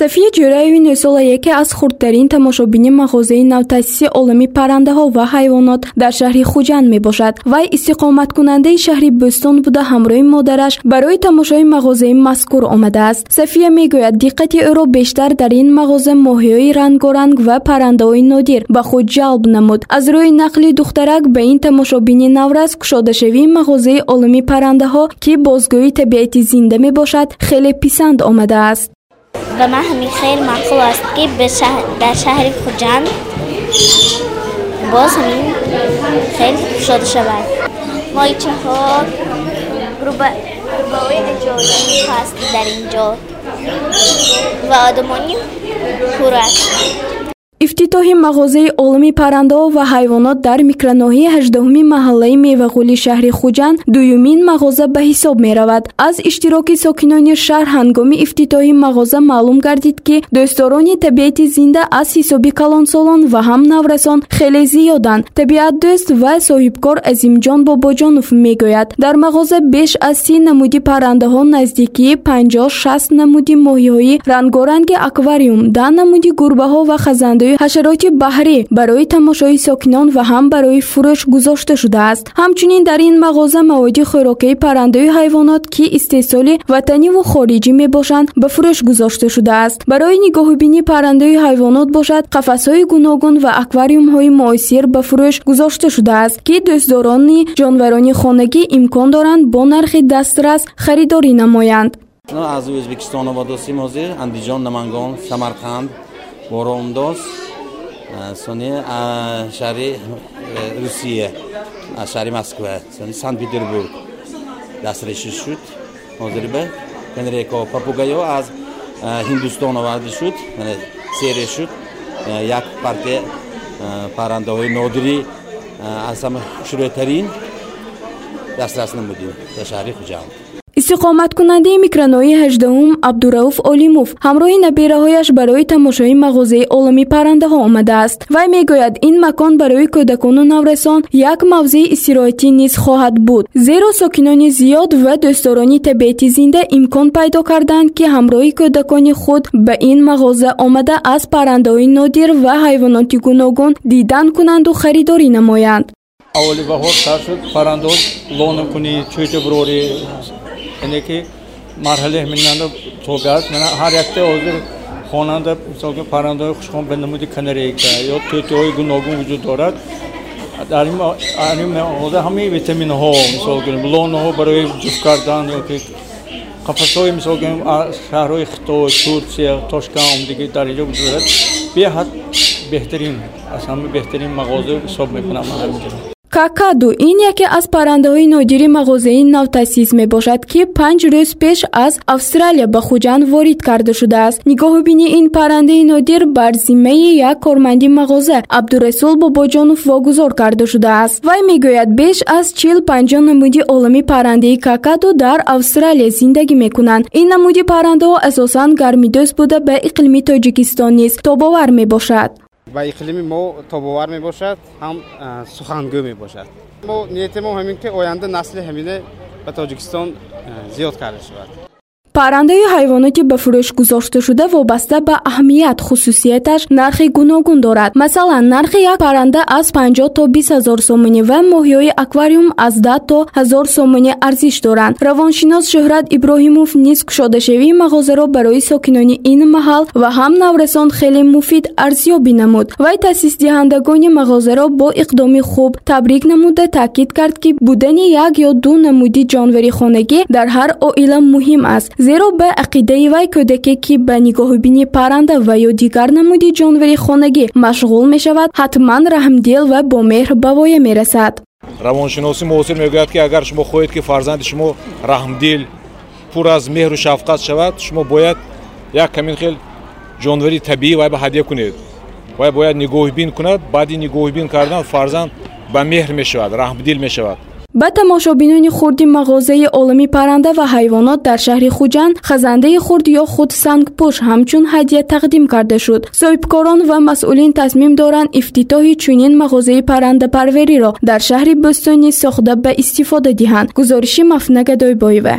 сафия ҷӯраеви нӯсола яке аз хурдтарин тамошобини мағозаи навтасиси олами паррандаҳо ва ҳайвонот дар шаҳри хуҷанд мебошад. Вай истиқоматкунандаи шаҳри бӯстон буда ҳамроҳи модараш барои тамошои мағозаи мазкур омадааст сафия мегӯяд диққати ӯро бештар дар ин мағоза моҳиҳои рангоранг ва паррандаҳои нодир ба худ ҷалб намуд. Аз рӯи нақли духтарак ба ин тамошобини наврас кушодашавии мағозаи олами паррандаҳо ки бозгӯи табиати зинда мебошад хеле писанд омадааст ба ман ҳамин хеле маъқул аст ки дар шаҳри хуҷанд боз ҳамин хеле кушода шавад моичаҳо гурбаҳои аҷоиб ҳаст дар ин ҷо ва одамони пурак ифтитоҳи мағозаи олами паррандаҳо ва ҳайвонот дар микроноҳияи ҳаждаҳуми маҳаллаи мевағули шаҳри хуҷанд дуюмин мағоза ба ҳисоб меравад. Аз иштироки сокинони шаҳр ҳангоми ифтитоҳи мағоза маълум гардид ки дӯстдорони табиати зинда аз ҳисоби калонсолон ва ҳам наврасон хеле зиёданд. Табиатдӯст ва соҳибкор азимҷон бобоҷонов мегӯяд. Дар мағоза беш аз си намуди паррандаҳо наздикии панҷоҳ шаст намуди моҳиҳои рангоранги аквариум да намуди гурбаҳо ва хазанда ҳамроҳи ҳашароти баҳрӣ барои тамошои сокинон ва ҳам барои фурӯш гузошта шудааст. Ҳамчунин дар ин мағоза маводи хӯрокии паррандаи ҳайвонот ки истеҳсоли ватаниву хориҷӣ мебошанд ба фурӯш гузошта шудааст. Барои нигоҳубини паррандаи ҳайвонот бошад қафасҳои гуногун ва аквариумҳои муосир ба фурӯш гузошта шудааст ки дӯстдорони ҷонварони хонагӣ имкон доранд бо нархи дастрас харидорӣ намоянд. Аз ӯзбекистон оводосим ҳозир андиҷон намангон самарқанд боромдоз сони шаҳри русия аз шаҳри москва сони санкт петербург дастрешӣ шуд. Ҳозир ба пенреко папугайо аз ҳиндустон оварда шуд. Серия шуд. Як партия паррандаҳои нодирӣ аз ҳама шӯротарин дастрас намудем. Дар шаҳри хуҷанд истиқоматкунандаи микроноҳии ҳаждаҳум абдурауф олимов ҳамроҳи набераҳояш барои тамошои мағозаи олами паррандаҳо омадааст вай мегӯяд ин макон барои кӯдакону наврасон як мавзеи истироҳатӣ низ хоҳад буд. Зеро сокинони зиёд ва дӯстдорони табиати зинда имкон пайдо карданд ки ҳамроҳи кӯдакони худ ба ин мағоза омада аз паррандаҳои нодир ва ҳайвоноти гуногун дидан кунанду харидорӣ намоянд. Аввали баҳор сар шуд. Паррандаҳо лона кунӣ чӯча бурорӣ яне ки марҳалаи минанда тогаст мана ҳар якта ҳозир хонанда мисолки паррандаҳои хушхон ба намуди канарейка ё тӯтиҳои гуногун вуҷуд дорад дар ин мағоза ҳамаи витаминҳо мисол гирем лонаҳо барои ҷуфт кардан ёки қафасҳои мисол гирем шаҳрҳои хитой турсия тошкан омдиги дар инҷо вуҷуд дорад беҳад беҳтарин аз ҳама беҳтарин мағоза ҳисоб мекунам ҳаминҷо какаду ин яке аз паррандаҳои нодири мағозаи навтасис мебошад ки панҷ рӯз пеш аз австралия ба хуҷанд ворид карда шудааст. Нигоҳубини ин паррандаи нодир бар зиммаи як корманди мағоза абдурасул бобоҷонов вогузор карда шудааст. Вай мегӯяд беш аз чил панҷоҳ намуди олами паррандаи какаду дар австралия зиндагӣ мекунанд. Ин намуди паррандаҳо асосан гармидӯст буда ба иқлими тоҷикистон низ. Тобовар мебошад ба иқлими мо тобовар мебошад ҳам сухангӯ мебошад. Мо нияти мо ҳамин ки оянда насли ҳамина ба тоҷикистон зиёд карда шавад паррандаи ҳайвоноти ба фурӯш гузошташуда вобаста ба аҳамият хусусияташ нархи гуногун дорад. Масалан нархи як парранда аз 50 то 20 ҳазор сомонӣ ва моҳиҳои аквариум аз 10 то ҳазор сомонӣ арзиш доранд. Равоншинос шӯҳрат иброҳимов низ кушодашавии мағозаро барои сокинони ин маҳал ва ҳам наврасон хеле муфид арзёбӣ намуд. Вай таъсисдиҳандагони мағозаро бо иқдоми хуб табрик намуда таъкид кард ки будани як ё ду намуди ҷонвари хонагӣ дар ҳар оила муҳим аст зеро ба ақидаи вай кӯдаке ки ба нигоҳубини парранда ва ё дигар намуди ҷонвари хонагӣ машғул мешавад ҳатман раҳмдил ва бомеҳр ба воя мерасад. Равоншиноси муосир мегӯяд ки агар шумо хоҳед ки фарзанди шумо раҳмдил пур аз меҳру шафқат шавад шумо бояд як камин хел ҷонвари табиӣ вай ба ҳадя кунед. Вай бояд нигоҳубин кунад баъди нигоҳубин кардан фарзанд ба меҳр мешавад раҳмдил мешавад ба тамошобинони хурди мағозаи олами парранда ва ҳайвонот дар шаҳри хуҷанд хазандаи хурд ё худ сангпӯш ҳамчун ҳадия тақдим карда шуд. Соҳибкорон ва масъулин тасмим доранд ифтитоҳи чунин мағозаи паррандапарвериро дар шаҳри бӯстонӣ сохта ба истифода диҳанд. Гузориши мафнага дойбоева